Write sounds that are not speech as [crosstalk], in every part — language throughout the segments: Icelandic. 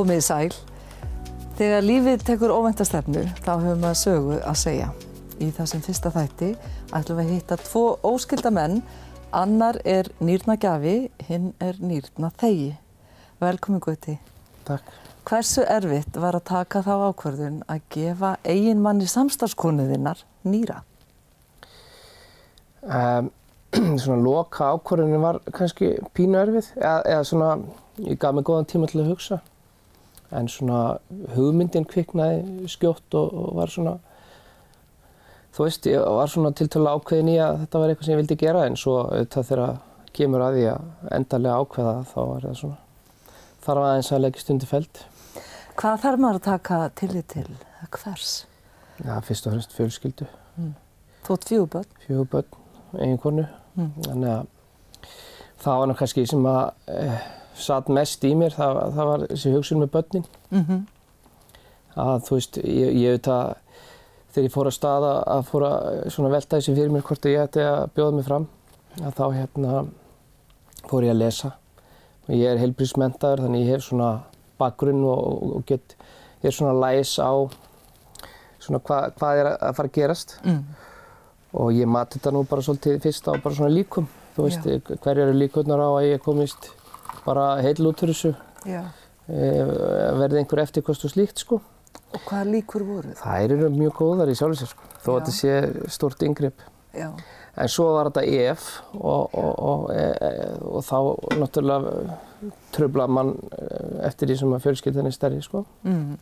Komið í sæl. Þegar lífið tekur óvendastefnu þá höfum við sögu að segja. Í þessum fyrsta þætti ætlum við að hitta tvo óskilda menn. Annar er nýrnagjafi, hinn er nýrnaþegi. Velkomin Guði. Takk. Hversu erfitt var að taka þá ákvörðun að gefa eiginmanni samstarfskonuðinnar nýra? Um, [clears throat] svona loka ákvörðunin var kannski pínu erfið eða, eða svona, ég gaf mig góðan tíma til að hugsa en svona hugmyndin kviknaði skjótt og, og var svona þú veist, ég var svona tiltölu ákveðin í að þetta var eitthvað sem ég vildi gera en svo auðvitað þegar kemur að því að endarlega ákveða þá var það svona þarf aðeins að leggja stundi feld Hvað þarf maður að taka tillit til? Hvers? Já, fyrst og fremst fjölskyldu Mm. Ert fjöguböld? fjögur börn, eigin konu Mm. þannig að það var nú kannski sem að eh, satt mest í mér, það, það var þessi hugsun með börnin Mm -hmm. að þú veist, ég, auðvitað þegar ég fór að staða að fór að svona velta þessi fyrir mér hvort ég ætti að bjóða mig fram að þá hérna fór ég að lesa og ég er heilbríðsmentaður þannig ég hef svona bakgrunn og, og, og get, ég er svona læs á svona hva, hvað er að fara að gerast Mm. og ég mati þetta nú bara svolítið fyrst á bara svona líkum þú veist, Já. hverjar eru líkurnar á að ég komist bara heil út úr þessu. E, verði einhver eftirkost og slíkt sko. Og hvaða líkur voru? Það? eru mjög góðar í sjálfssér sko. Þó að þetta sé stort yngripp en svo var þetta EF og, og, og, e, e, og þá náttúrulega tröfla mann e, eftir því sem að fjölskyldan er stærri sko. Mm.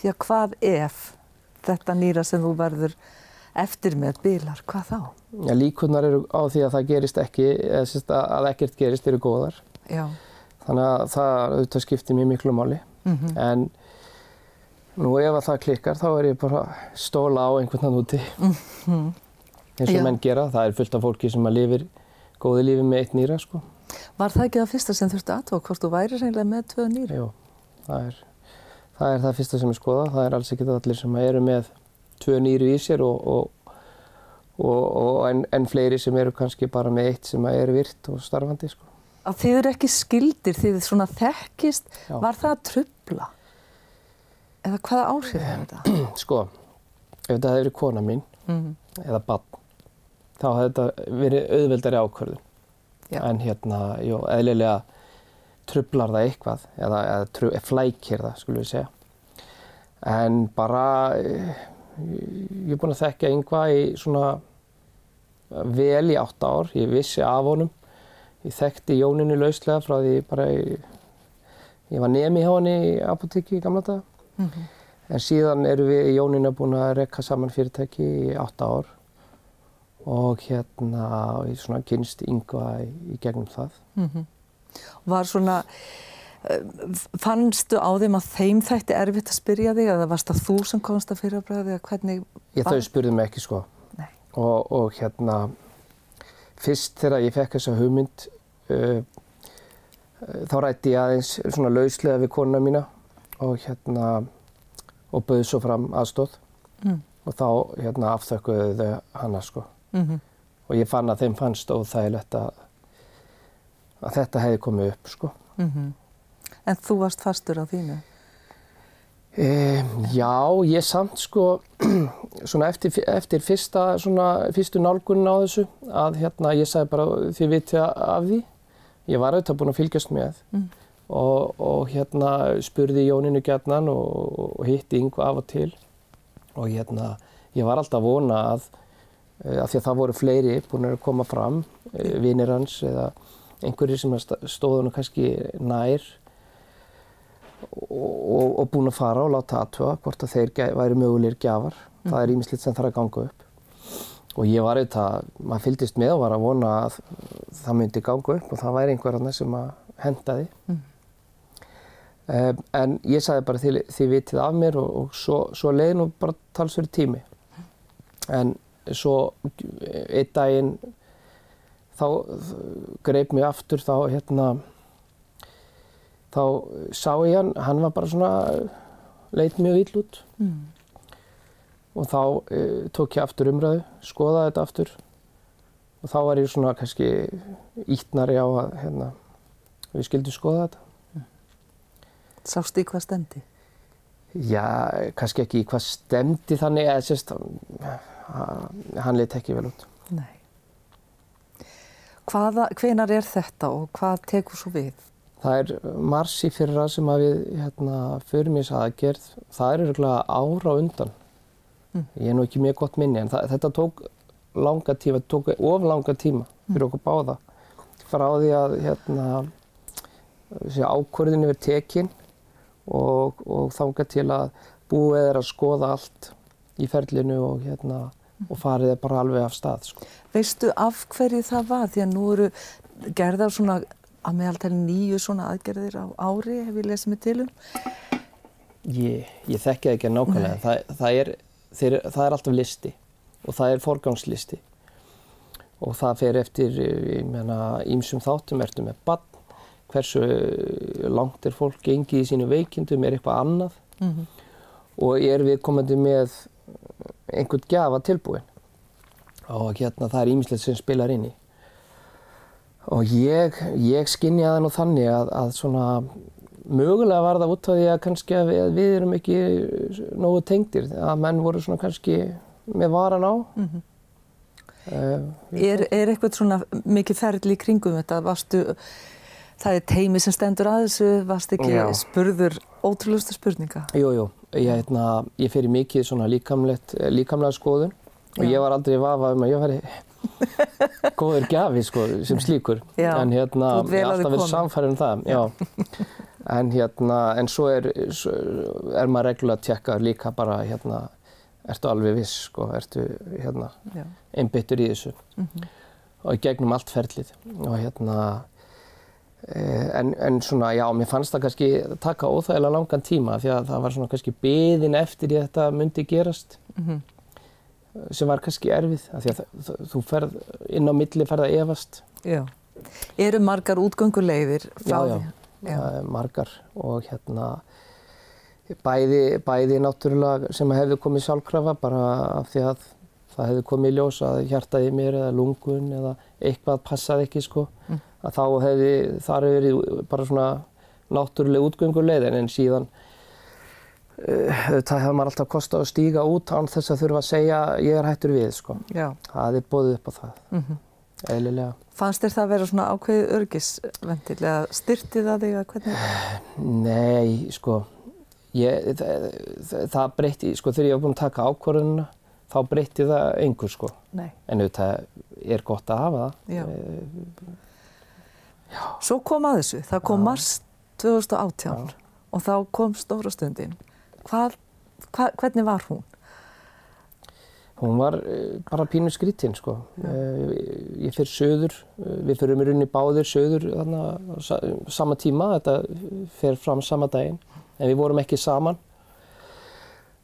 Því að hvað ef þetta nýra sem þú verður eftir með bilar, hvað þá? ja, líkurnar eru á því að það gerist ekki eða að, ekkert gerist eru góðar Já. þannig að það auðvitað skiptir mjög miklu máli Mm En nú ef að það klikkar þá er ég bara stóla á einhvern annan úti -hmm. eins og Já. menn gera. Það er fullt af fólki sem að lifir góði lífi með eitt nýra sko. Var það ekki það fyrsta sem þurfti aðtóa hvort þú væri reynilega með tvö nýra? Jú, það er, það er það fyrsta sem ég skoða. Það er alls ekki allir sem eru með tvö nýru í sér og, og, og, og en, en fleiri sem eru kannski bara með eitt sem eru virt og starfandi sko. Að þið eru ekki skildir, þið svona þekkist, Já. var það að trubla? Eða hvaða áhrif hefur þetta? [clears throat] Sko, ef þetta hefði verið kona mín Mm. eða bann þá hefði þetta verið auðveldari ákvörðun. Já. En hérna, jú, eðlilega trublar það eitthvað eða, eða flækir það, skulum við segja. En bara, eh, ég er búinn að þekkja yngva í svona vel í átta ár. Ég vissi af honum. Ég þekkti Jóninu lauslega frá því bara í, ég var nemi hjá henni í apotekki í gamla daga. Mm -hmm. En síðan eru við í Jónina búin að rekka saman fyrirtæki í átta ár og hérna og ég svona kynst yngva í, í gegnum það. Mhm. Var svona, eh, fannstu á þeim að þeim þætti erfitt að spyrja þig eða varst það þú sem komst að fyrirbræði eða hvernig? Ég þau spurði mig ekki sko og, og hérna fyrst þegar ég fekk þessa hugmynd uh, uh, þá rætti ég aðeins svona lauslega við konuna mína og hérna og bauð svo fram aðstóð Mm. og þá hérna afþökkuðu þau hana sko Mm og ég fann að þeim fannst óþægilegt að, að þetta hefði komið upp sko. Mhm. En þú varst fastur á þínu? E, já, ég samt sko [clears throat] svona eftir, eftir fyrsta, svona, fyrstu nálgunin á þessu að hérna ég sagði bara þið vitið af því. Ég var auðvitað búinn að fylgjast með Mm. og, og hérna spurði Jóninu gætnan og, og hitti yngva af og til og hérna ég var alltaf vona að eh, af því að það voru fleiri búin að koma fram, eh, vinir hans eða einhverjir sem stóðu nú kannski nær og, og, og búin að fara og láta aðtöða hvort að þeir væri mögulegir gjafar. Það er ímislegt sem þarf að ganga upp. Og ég var auðvitað, maður fylgdist með og var að vona að það myndi ganga upp og það væri einhver annað sem að henda því. Mm. Um, en ég sagði bara þið, þið vitið af mér og, og svo, svo leiði nú bara talsverið tími. En svo einn daginn þá greip mig aftur þá hérna þá sá ég hann, hann var bara svona leit mjög ill út Mm. og þá uh, tók ég aftur umræðu, skoðaði þetta aftur og þá var ég svona kannski ítnari á að hérna, við skildum skoða þetta. Sástu í hvað stemdi? Já, kannski ekki í hvað stemdi þannig eða sérst, hann leitt ekki vel út. Nei. Hvaða, hvenar er þetta og hvað tekur svo við? Það er mars í fyrra sem að við hérna, förum í þess aðgerð. Það er örgulega ára undan. Mm. Ég er nú ekki mjög gott minni en það, þetta tók langa tíma, þetta tók of langa tíma fyrir okkur báða. Frá því að hérna, ákvörðinu verið tekinn og, og þánga til að búið er að skoða allt í ferlinu og, hérna, og farið er bara alveg af stað. Sko. Veistu af hverju það var? Því að nú eru gerðar svona að meðaltæli nýju svona aðgerðir á ári hef ég lesið mig til um. Ég, ég þekki það ekki að nákvæmlega. Það, það, er, þeir, það er alltaf listi og það er forgangslisti. Og það fer eftir, ímsum þáttum. Ertu með bann hversu langt er fólk gengið í sínu veikindum, er eitthvað annað? Mm -hmm. og er við komandi með einhvern gafa tilbúin og hérna það er ímislegt sem spilar inn í og ég, ég skinnja það nú þannig að, að svona mögulega var það út af því að kannski að við, við erum ekki nógu tengdir að menn voru svona kannski með varan á mm -hmm. uh, er, er eitthvað svona mikið ferli í kringum þetta varstu það er teimi sem stendur að þessu, varst ekki Já. spurður ótrúlustu spurninga? Jú, jú, ég, hérna, ég fer í mikið svona líkamlega skoðun og ég var aldrei vafa um að ég væri góður gafi sko, sem slíkur Já. en hérna, ég har alltaf verið samfærið um það Já. en hérna, en svo er, svo er maður reglulega að tjekka líka bara hérna ertu alveg viss sko, ertu hérna einbyttur í þessu mm -hmm. og gegnum allt ferlið og hérna Eh, en, en svona, já, mér fannst það kannski taka óþægilega langan tíma því að það var svona kannski byðin eftir ég þetta myndi gerast mm -hmm. Sem var kannski erfið því að þú ferð inn á milli ferð að evast. Já. Eru margar útgöngulegðir frá því? Já, já, margar og hérna bæði, bæði náttúrulega sem hefðu komið sjálfkrafa bara af því að það hefðu komið í ljós að hjartaði mér eða lungun eða eitthvað passaði ekki sko. Mm að þá hefði þar hefði verið bara svona náttúrulega útgönguleið en síðan það hefði maður alltaf kostið að stíga út án þess að þurfa að segja ég er hættur við sko. Já. Það er bóðið upp á það, mm -hmm. eðlilega. Fannst þér það að vera svona ákveðið örgisventil eða styrti það þig að hvernig? Nei, sko, ég, það, það breytti, sko þegar ég var búinn að taka ákvörðununa þá breytti það einhver sko. Nei. En auðvitað er gott að hafa það. Já. Eh, Já. Svo kom að þessu, það kom Já. mars 2018 Já. og þá kom stóra stundin. Hvað, hvað, hvernig var hún? Hún var uh, bara pínu skrítinn sko. Uh, ég fyrir söður, uh, við fyrir um í rauninni báðir söður sama tíma, þetta fyrir fram sama daginn, en við vorum ekki saman.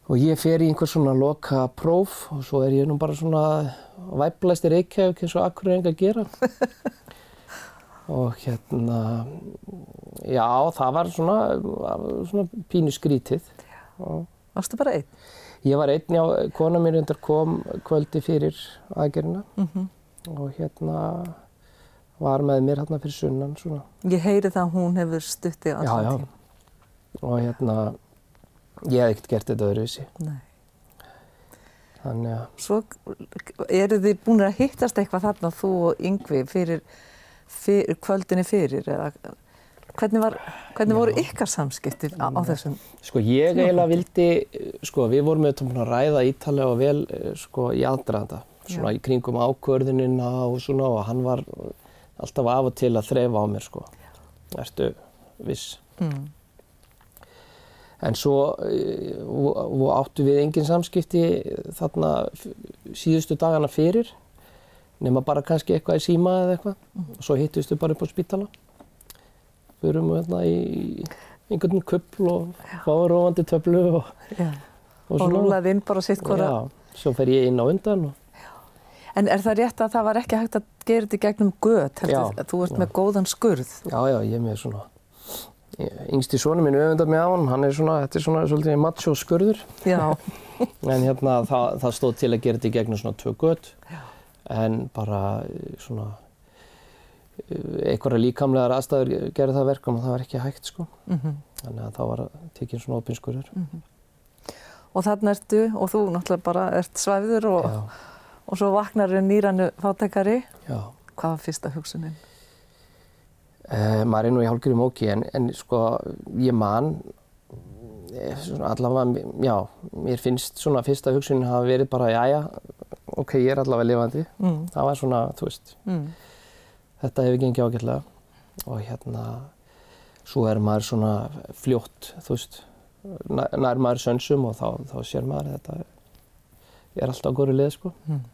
Og ég fer í einhver svona loka próf og svo er ég nú bara svona væplæst í Reykjavík eins og akkur er enga að gera. [laughs] og hérna já það var svona, svona pínu skrítið Varstu bara einn? Ég var einn, já, kona mér undar kom kvöldi fyrir aðgerina mm -hmm. og hérna var með mér hérna fyrir sunnan svona. Ég heyri það að hún hefur stuttið alltaf tíma. Já, já, og hérna ég hef ekkert gert þetta öðruvísi. Nei. Þannig að... Svo eru þið búin að hittast eitthvað þarna þú og Yngvi fyrir fyr, kvöldinni fyrir eða hvernig, var, hvernig voru ykkar samskiptir á, á þessum? Sko ég eiginlega vildi, sko við vorum auðvitað að ræða ítalega og vel sko í aðdraðanda, svona Já. í kringum ákvörðunina og svona og hann var alltaf af og til að þrefa á mér sko, ertu viss. Mm. En svo uh, áttu við engin samskipti þarna síðustu dagana fyrir nema bara kannski eitthvað í síma eða eitthvað mm og svo hittustu bara upp á spítala fyrum við hérna í einhvern köpl og fáið róandi töflu og, og, og rúlaði inn bara sitt hvora Já, svo fer ég inn á undan og... En er það rétt að það var ekki hægt að gera þetta gegnum gött, heldur þú? Ert með góðan skurð? Já, já, ég er með svona yngsti sónu mín öfundar með á hann, hann er svona, þetta er svona svolítið macho skurður. [laughs] En hérna það, það stóð til að gera þetta gegnum svona tvö gött en bara svona einhverja líkamlegar aðstæður gerði það verkum og það var ekki hægt sko. Mm Þannig að þá var tekinn svona opinskurður. Og þarna ertu og þú náttúrulega bara ert svæfður og, og svo vaknar nýranu fátækari. já. Hvað var fyrsta hugsunin? Uh, maður er nú í hálfgerðu móki en, en sko ég man eh, allavega, já, mér finnst svona fyrsta hugsunin hafa verið bara jæja, ok, ég er allavega lifandi. Mm. Það var svona, þú veist, Mm. Þetta hefur gengið ágætlega og hérna, svo er maður svona fljótt, þú veist, nær, maður sönsum og þá, þá sér maður að þetta er alltaf góður leið, sko. Mm.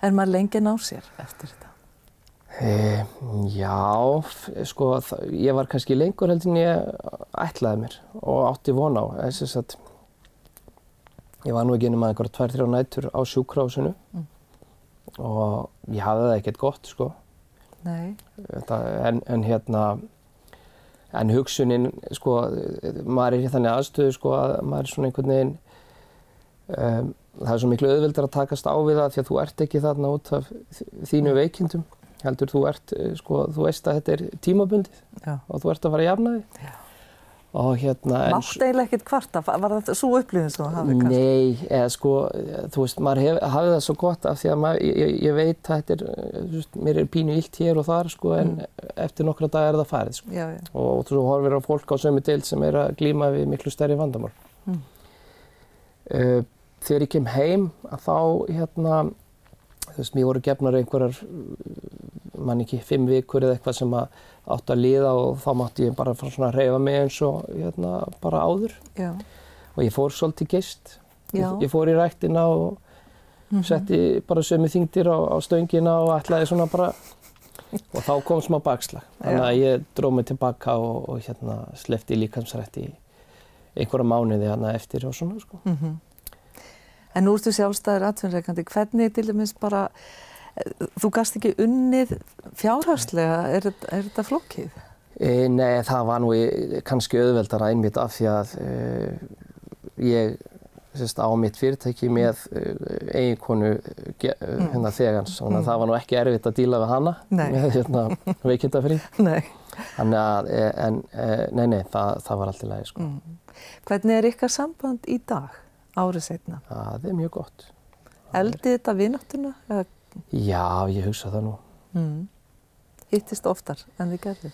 Er maður lengi að ná sér eftir þetta? E, já, sko, ég var kannski lengur heldur en ég ætlaði mér og átti von á. Þess að ég var nú ekki einum að einhverja tvær, þrjá nætur á sjúkrásinu Mm. og ég hafði það ekkert gott, sko. Nei. Þetta, en, en hérna, en hugsunin, sko, maður er í þannig aðstöðu, sko, að maður er svona einhvern veginn, um, það er svo miklu auðveldar að takast á við það því að þú ert ekki þarna út af þínu veikindum heldur þú ert, eh, sko, þú veist að þetta er tímabundið Já. og þú ert að fara að jafna þig. Og hérna Mátt eiginlega ekkert kvarta? Var það svo upplifin sem þú hafði kannski? Nei, eða sko, þú veist, maður hef, hafði það svo gott af því að maður, ég, ég veit að þetta er, eh, veist, mér er pínu illt hér og þar, sko, en eftir nokkra daga er það farið, sko. Já, já. Og þú horfir á fólk á sömu deild sem er að glíma við miklu stærri vandamál. Mm. Uh, þegar ég kem heim, að þá, hérna, þú veist, mér voru gefnar einhverjar, mann ekki, fimm vikur eða eitthvað sem að átt að líða og þá mátti ég bara fara svona að reyfa mig eins og, hérna, bara áður Já. og ég fór svolítið gist. Ég, ég fór í ræktina og Mhm. setti bara sömu þingdir á, á stöngina og ætlaði svona bara og þá kom smá bakslag. Þannig að ég dróð mig tilbaka og, og hérna slefti líkamsrætti í einhverja mánuði hérna eftir og svona sko. Mm En nú ertu sjálfstæður atvinnreikandi, hvernig til dæmis bara, þú gast ekki unnið fjárhagslega, er, er þetta flókið? E, nei, það var nú í- kannski auðveldara einmitt af því að e, ég sérst, á mitt fyrirtæki með e, eiginkonu e, hérna þegans, þannig að það var nú ekki erfitt að díla við hana Nei. með hérna [laughs] veikindafrí. Nei. Þannig að, e, en, e, nei, nei, það, það var allt í lagi, sko. Mm. Hvernig er ykkar samband í dag, árið setna? Það er mjög gott. Eldið þetta vináttuna? Já, ég hugsa það nú. Mm. Hittist oftar en þið gerðu?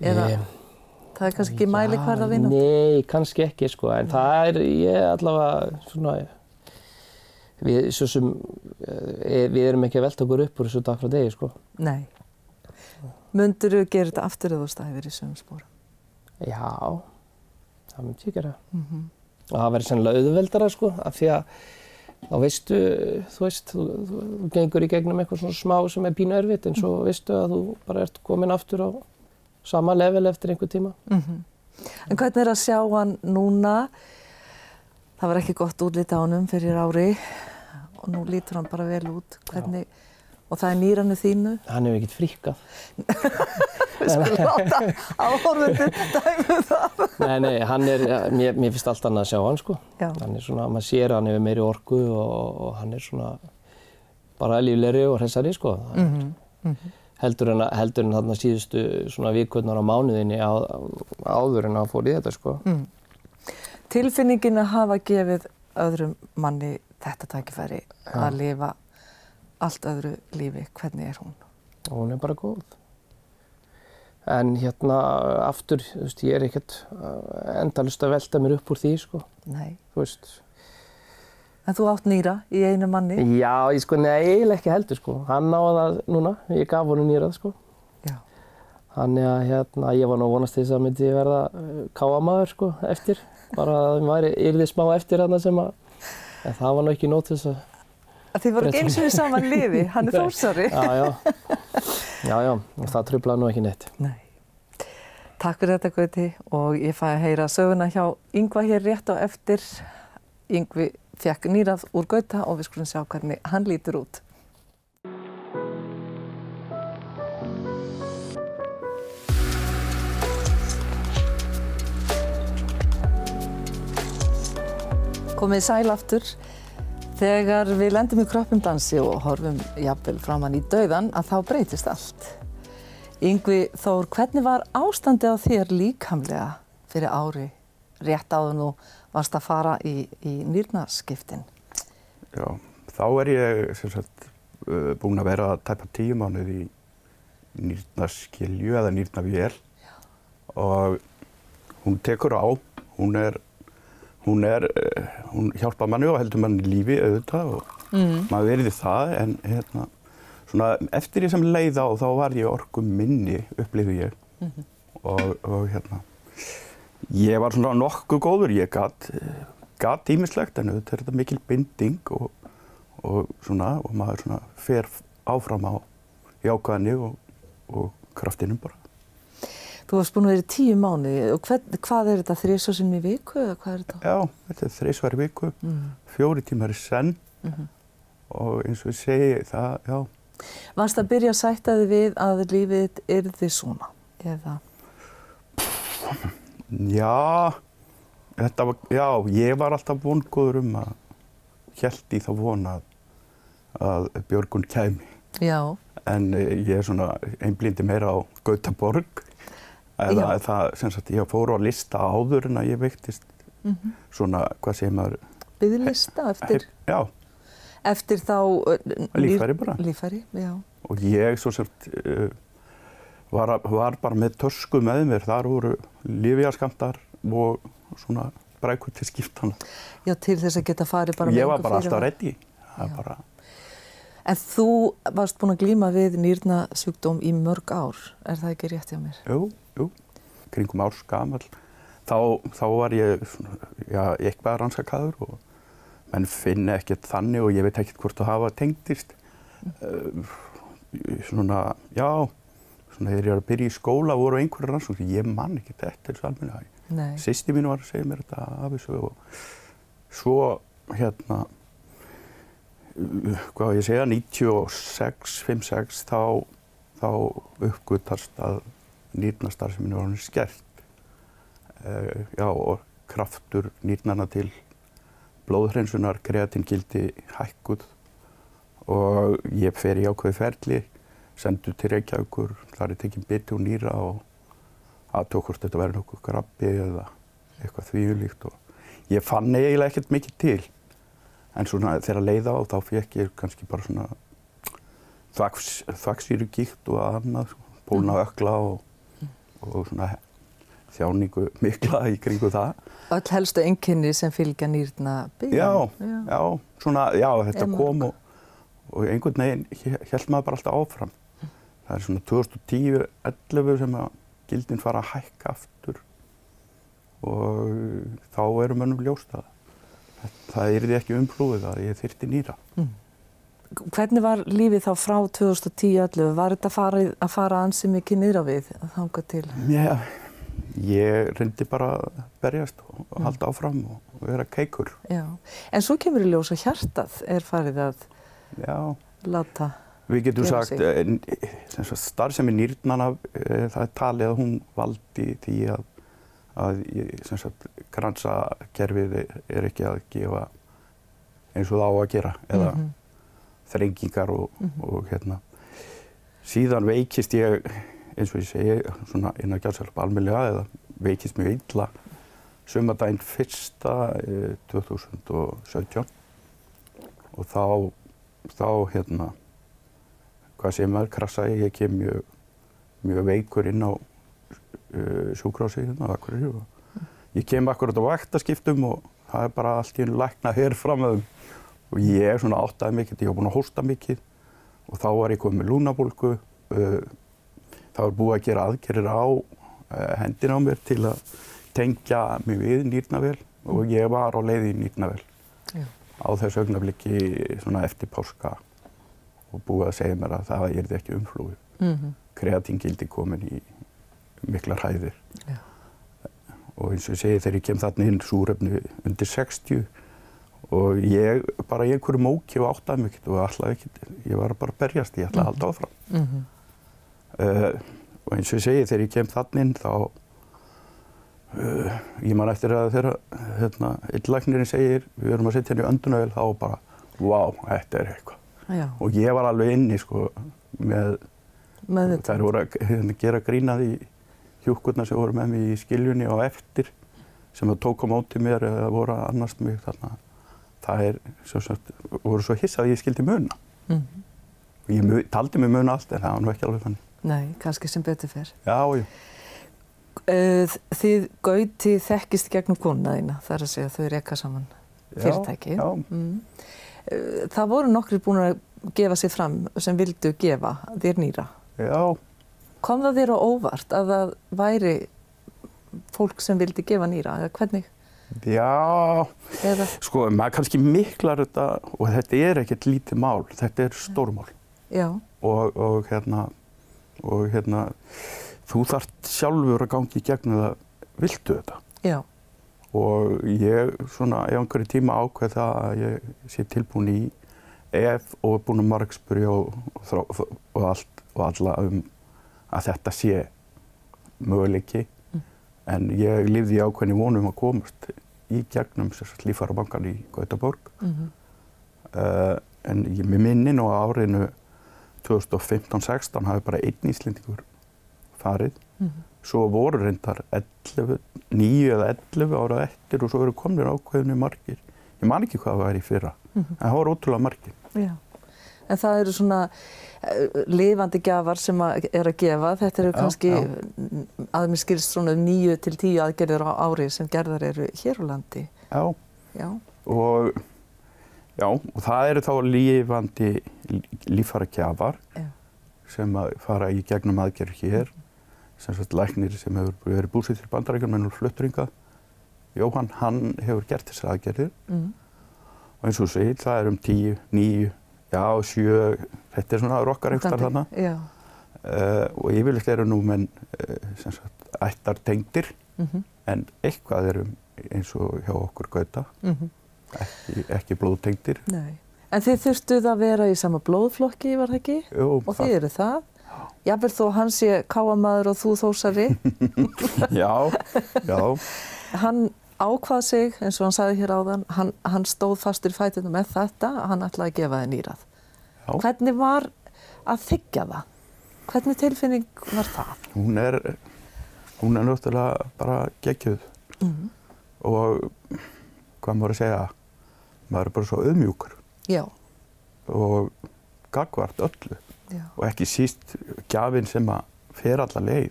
Eða Ég- það er kannski ekki mæli hverða vináttu? Nei, kannski ekki, sko, en það er, ég allavega, svona, við, svo sem, e, við erum ekki að velta okkur upp úr þessu dag frá degi, sko. Nei. Mundur þú gera þetta aftur eða þú stæðir í sögum spórum? Já, það myndi ég gera. Mm -hmm. Og það verður sennilega auðveldara, sko, af því að þá veistu, þú veist, þú, þú, þú gengur í gegnum eitthvað svona smá sem er pínu erfitt, en svo veistu að þú bara ert komin aftur á sama level eftir einhver tíma. En hvernig er að sjá hann núna? Það var ekki gott útlita á honum fyrir ári og nú lítur hann bara vel út. Hvernig, og það er nýranu þínu. Hann hefur ekkert fríkað. [laughs] Við skulum láta áhorfundir dæmu það. Nei, nei, hann er, mér, mér finnst allt annað að sjá hann, sko. Já. Hann er svona, maður sér að hann hefur meiri orku og, og hann er svona bara líflegri og hressari, sko. Mm -hmm. Heldur en, heldur en þarna síðustu svona vikurnar á mánuðinni á, áður en hann fór í þetta, sko. mm. Tilfinningin að hafa gefið öðrum manni þetta tækifæri að lifa allt öðru lífi, hvernig er hún? Hún er bara góð. En hérna aftur, þú veist, ég er ekkert endalust að velta mér upp úr því, sko. Nei. Þú veist, En þú átt nýra í einu manni? já, ég sko, nei, eiginlega ekki heldur, sko. Hann náði það núna, ég gaf honum nýrað, sko. Já. Þannig að hérna, ég var nú vonast þess að myndi verða uh, káamaður sko eftir. Bara að væri yrði smá eftir þarna sem að, en það var nú ekki nót þess að, Að þið voru eins og við saman [laughs] liði, hann er þórsari. já, já, já, já, og það trublaði nú ekki neitt. Nei. Takk fyrir þetta Gauti og ég fæ að heyra söguna hjá Yngva hér rétt á eftir. Yngvi fekk nýrað úr Gauta og við skulum sjá hvernig hann lítur út. Komið sæl aftur. Þegar við lendum í kroppum dansi og horfum jafnvel framann í dauðan að þá breytist allt. Yngvi Þór, hvernig var ástandi á þér líkamlega fyrir ári rétt áður nú varst að fara í, í nýrnaskiptin? Já, þá er ég sem sagt uh, búinn að vera að tæpa tíu mánuð í nýrnaskilju eða nýrnavél og hún tekur á, hún er, hún er, uh, hún hjálpa manni og heldur manni lífi auðvitað og Mm. maður verði það en hérna, svona eftir því sem leið á þá var ég orku minni upplifði ég Mhm. og, og hérna ég var svona nokkuð góður, ég gat gat ímislegt en auðvitað er þetta mikil binding og, og svona og maður svona fer áfram á jákvæðinni og, og kraftinum bara. Þú varst búin að vera í tíu mánuði og hvern, hvað er þetta þrísvarsin í viku eða hvað er þetta? Já, þetta er þreysvar í viku, Mm. fjóri tímar í senn Mhm. og eins og ég segi það, já, Varst að byrja að sætta þig við að lífið þitt yrði svona? Eða, Já, var, já, ég var alltaf vongóður um að held í það vona að, að Björgun kæmi. já, En eh, ég er svona einblindi meira á Gautaborg. Eða Já. það, sem sagt, ég fór á lista áður en að ég veiktist mm svona, hvað segir maður? byggðlista eftir, Já, eftir þá... líffæri bara. Líffæri, já. Og ég svo sagt uh, var, var bara með törsku með mér. Þar voru lífjaskamtar og svona brækur til skiptana. Já, til þess að geta farið bara ég var bara alltaf reddi. Bara, En þú varst búin að glíma við nýrnasjúkdóm í mörg ár, er það ekki rétt hjá mér? jú, jú, kringum árs gamall. Þá, þá var ég já, eitthvað rannsakaður og menn finna ekkert þannig og ég veit ekkert hvort það hafa tengdist. Uh, svona, já, svona þegar ég var að byrja í skóla voru einhverja rannsóknir, ég man ekki þetta eins og almennilega. Nei. Sýsti mín var að segja mér þetta af þessu og svo hérna uh, hvað ég segja 96, 56 þá, þá uppgötast að nýrnastarfseminn var hann skert. Uh, já og kraftur nýrnana til blóðhreinsunar kreatingildi hækkuð og ég fer í ákveði ferli sendu til Reykjavíkur þar er tekinn biti og nýra og aðtók hvort þetta verður nokkuð grabbi eða eitthvað þvíulíkt og ég fann eiginlega ekkert mikið til. En svona þegar leiða á þá fekk ég kannski bara svona þvaks, þvaksýrugíkt og annað bólna ökla og, og svona þjáningu mikla í kringu það Öll helstu enginni sem fylgja nýrna byggja. Já, já, svona, já, þetta Em- kom og, og einhvern veginn held maður bara alltaf áfram. Það er svona 2010-11 sem að gildin fara að hækka aftur og þá eru mönnum ljóst að það yrði ekki umflúið að ég þyrti nýra. Hvernig var lífið þá frá 2010-11? Var þetta farið, að fara ansi mikið niður á við að þanga til? Já, ég reyndi bara að berjast og halda áfram og vera keikur. Já. En svo kemur í ljós að hjartað er farið að Já. láta. Við getum sagt, eh, sem starfsemi nýrnana, e, það er talið að hún valdi því að, að gransakerfið er- er ekki að gefa eins og það á að gera eða Mhm. Þrengingar og, Mhm. og hérna. Síðan veikist ég, eins og ég segi, svona innan gæðsælpa almennlega eða veikist mjög illa sumardaginn fyrsta e, 2017 og þá, þá hérna, hvað segir maður, krasa ég, kem mjög, mjög veikur inn á uh, sjúkrási hérna Akureyri og ég kem akkurat á vaktaskiptum og það er bara allt í einu lækna hér fram að og ég er svona áttaði mikið, ég var búinn að hósta mikið og þá var ég komið með lúnabólgu, uh, þá var búið að gera aðgerir á uh, hendina á mér til að tengja mig við nýrnavel og ég var á leið í nýrnavel Já. á þessu augnablikki svona eftir páska og búið að segja mér að það yrði ekki umflúið. Mm Kreatingildi komin í miklar hæðir. Já. Og eins og ég segi þegar ég kem þarna inn súrefni undir 60 og ég bara í einhverju móki og áttaði mig ekkert og alltaf ekkert, ég var bara að berjast, ég ætlaði að halda áfram. Mhm. Uh, og eins og ég segi þegar ég kem þarna inn þá uh, ég man eftir að þegar hérna, illæknirinn segir við erum að setja henni öndunauðil þá bara, vá, þetta er eitthvað. Já. og ég var alveg inni sko með Meðvitund. Þær voru að hérna, gera grínað í hjúkkurna sem voru með mig í skiljunni á eftir sem það tók á móti mér eða voru að annast mig þarna. Það er, svo, voru svo hissað að ég skildi muna. Mm. Og ég taldi mig muna allt en það var nú ekki alveg þannig. Nei, kannski sem betur fer. Já, já. Uh, þið gauti þekkist gegnum það er að segja þau reyka saman Já, fyrirtæki. Já, Mm. Uh, það voru nokkri búin að gefa sér fram sem vildu gefa þér nýra. já, Kom það þér á óvart að það væri fólk sem vildi gefa nýra, eða hvernig? Já. Eða, Sko, maður kannski miklar þetta og þetta er ekkert lítið mál, þetta er stórmál. já, og, og hérna og hérna þú þarft sjálfur að gangi í gegnum það viltu þetta já, og ég svona í einhverju tíma ákveð það að ég sé tilbúin í ef og er búin að margspurja og, og, og allt og alla um að þetta sé möguleiki Mm. En ég lifði í ákveðni vonum að komast í gegnum lífara bankan í Gautaborg mm uh, en ég með minni nú á árinu 2015-16 hafi bara einn Íslendingur farið Mhm. svo voru reyndar 11, 9 eða 11 ára eftir og svo eru komnir ákveðinu margir ég man ekki hvað það var í fyrra Mhm. en það voru ótrúlega margir já. En það eru svona uh, lifandi gjafar sem að er að gefa. Þetta eru kannski, að mér skilst svona um níu til tíu aðgerðir á ári sem gerðar eru hér á landi. já, Já, og, já, og það eru þá lífandi lífara gjafar já, sem að fara í gegnum aðgerð hér. Sem sagt læknir sem hefur verið búsið til bandarækjum en flutturinga Jóhann, hann hefur gert þessar aðgerðir. Mm. og eins og þú segir, það er um tíu, níu, já, sjö, þetta er svona rokkar einhverstar þarna uh, og yfirleitt eru nú menn uh, sem sagt ættar tengdir mm en eitthvað eru eins og hjá okkur gauta, ekki, ekki blóðtengdir. nei. En þið þurftuð að vera í sama blóðflokki, var það ekki? Jú, Og þið eru það. Jafnvel þó hann sé káamaður og þú þósari. [laughs] Já, já, [laughs] hann ákvað sig, eins og hann sagði hér áðan, hann, hann stóð fastur í fætinu með þetta, að hann ætlaði að gefa þið nýrað. Já. Hvernig var að þykja það? Hvernig tilfinning var það? hún er, hún er náttúrulega bara geggjuð Mm. og hvað maður að segja, maður er bara svo auðmjúkur Já, og gagvart öllu já, og ekki síst gjafin sem að fer alla leið.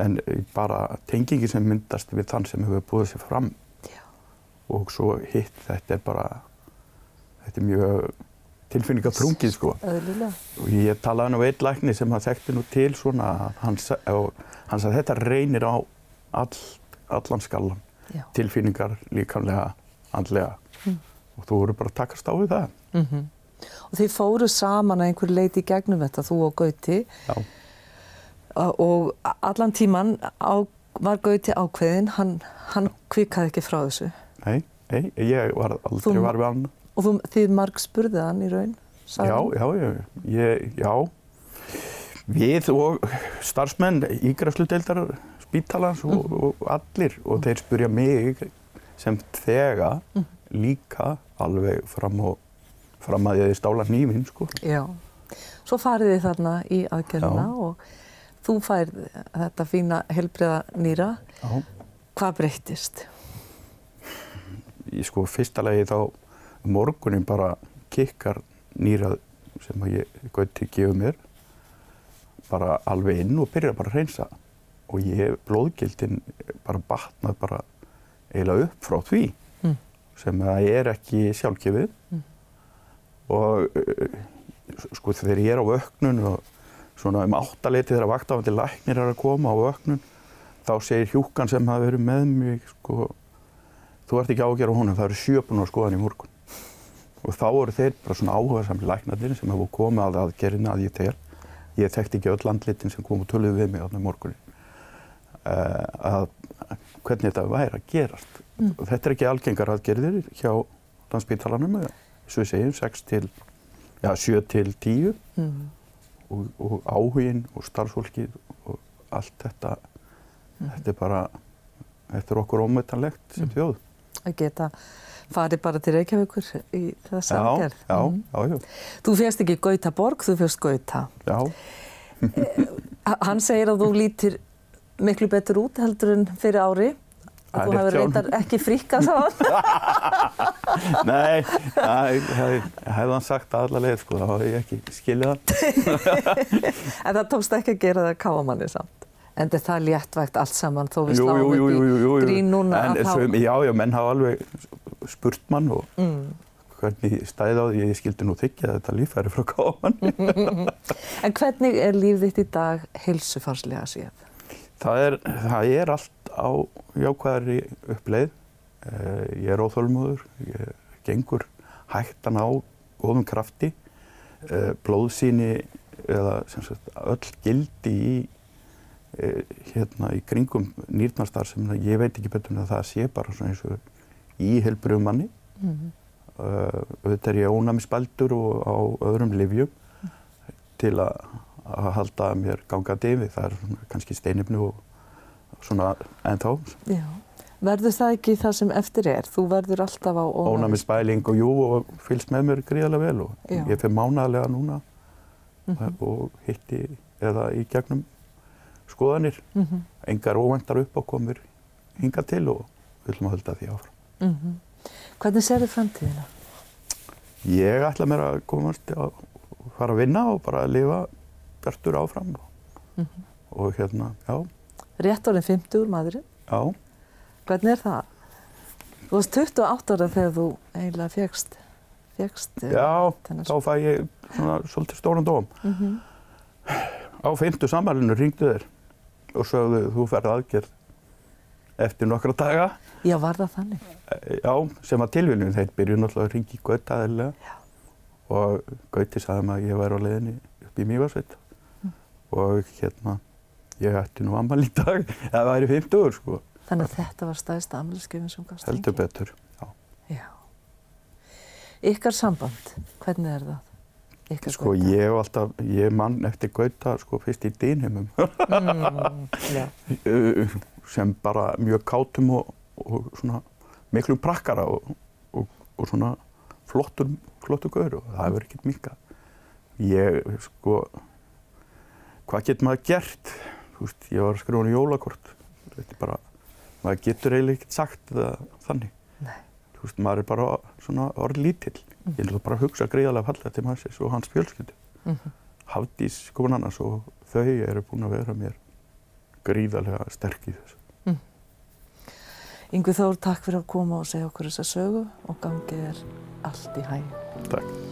En bara tengingi sem myndast við þann sem hefur búið sér fram Já. og svo hitt þetta er bara þetta er mjög tilfinningatrungið sko eðlilega. og ég talaði nú einn lækni sem að þekkti nú til svona hann, hann sagði þetta reynir á all, allan skallan Já. tilfinningar líkamlega, andlega Mm. og þú voru bara að takast á við það Mm Og þið fóru saman að einhver leiti í gegnum þetta, þú og Gauti, Já, og allan tíman á, var Gauti ákveðin, hann, hann kvikaði ekki frá þessu. nei, nei, ég var aldrei Þú- var við hann Og þú, þið marg spurðið hann í raun? Já, já, já, ég, já. Við og starfsmenn ígræsludeildar spítalans og, Mhm. og allir og þeir spurja mig sem þega Mhm. líka alveg fram, og, fram að ég stála nýminn sko. Já. Svo farið þið þarna í aðgerðina Já. og þú færð þetta fína helbriða nýra. Já. Hvað breyttist? Í sko fyrsta lagi þá morgunin bara kikkar nýrað sem að ég gauti gefið mér bara alveg inn og byrja bara að reynsa og ég blóðgildin bara batnað bara eiginlega upp frá því Mm. sem að er ekki sjálfgefið Mm. og uh, sko þegar ég er á vöknun og svona um áttaleiti þegar vaktafandi læknir er að koma á vöknun þá segir hjúkan sem hafa verið með mig sko þú ert ekki ágjör á honum, það eru sjöpun á skoðan í morgun. Og þá eru þeir bara svona áhuga samli læknarnir sem hafa komið að aðgerina að ég tel. Ég þekkti ekki öll andlitin sem kom og töluðu við mig þarna í morgunin uh, að hvernig þetta væri að gerast. Mm. og þetta er ekki algengar aðgerðir hjá landspítalanum svo ég segjum 6 til já, 7 til 10 Mm. Og, og áhugin og starfsfólkið og allt þetta Mm. þetta er bara þetta er okkur ómetanlegt sem Mm. þjóð Að geta farið bara til Reykjavíkur í þessa já, aðgerð. já, Mm. já, já, Þú férst ekki Gauta borg, þú férst Gauta. já, Eh, Hann segir að þú lítir miklu betur út heldur en fyrir ári. Að þú hefur honum. reyndar ekki fríkað saman. [laughs] Nei, það- hef- hefði hann sagt allavega, sko, þá hefði ég ekki skilið hann. [laughs] En það tókst ekki að gera það káamanni samt. En þetta er léttvægt allt saman þó við sláum upp í grín núna En að þá... já, já, menn hafa alveg spurt mann og Mm. hvernig stæði á því, ég skildi nú þykja þetta lífæri frá káman. [laughs] En hvernig er líf þitt í dag heilsufarslega séð? Það er, það er allt á jákvæðari uppleið. Eh, Ég er óþólmóður, ég gengur hægtan á góðum krafti. Eh, Blóðsýni eða sagt, öll gildi í, eh, hérna, í kringum nýrnastar sem ég veit ekki betur en að það sé bara svona eins og í helbriðum manni. Mm. Uh, auðvitað er ég ónæmisbældur og á öðrum livjum til að, halda mér gangandi yfir. Það er kannski steinifnu og svona ennþá. Já. Verður það ekki það sem eftir er? Þú verður alltaf á ónæmis... Ónæmisbæling og jú og fylgst með mér gríðarlega vel og Já. ég fyrir mánaðlega núna Mhm. og hitti eða í gegnum skoðanir. Mhm. Engar óvendar upp á komur hinga til og við viljum að halda því áfram. Mhm. Hvernig ser þið framtíðina? Ég ætla mér að komast að fara að vinna og bara að lifa bjartur áfram og, Mhm. og hérna, já, Rétt orðin 50 úr maðurinn. já, Hvernig er það? Þú varst 28 ára þegar þú eiginlega fegst, fegst já, þennan þá fæ ég svona svolítið stóran dóm. Mm -hmm. Á fymtu samalinu ringdu þeir og sögðu þú ferð aðgerð eftir nokkra daga. Já, var það þannig? Eh, Já, sem að tilviljun, þeir byrju náttúrulega að ringi í Gauta eðlilega og Gauti sagði maður að ég væri á leiðinni upp í Mývarsveit Mm. og hérna, ég ætti nú ammal í dag, það væri 50 sko, Þannig að þetta var stæðsta amaliskefin sem gafst heldur betur. Já. Já. Ykkar samband, hvernig er það? Ykkar Sko Gauta? ég hef alltaf, ég mann eftir Gauta sko fyrst í dýnheimum Mm, [laughs] sem bara mjög kátum og, og svona miklu prakkara og, og, og svona flottur, flottur gaur og það hefur ekkert minka. Ég sko, hvað getur maður gert? Þú veist, ég var að skrifa hann jólakort, þetta er bara, maður getur eiginlega ekkert sagt það þannig. Nei. Þú veist, maður er bara svona orð lítill. Mm. Ég er náttúrulega bara að hugsa greiðarlega fallega til maður og hans fjölskyldu. Mhm. Hafdís komin annars og þau eru búin að vera mér gríðarlega sterk í þessu. Yngvi Þór, takk fyrir að koma og segja okkur þessa sögu og gangið er allt í hæg. Takk.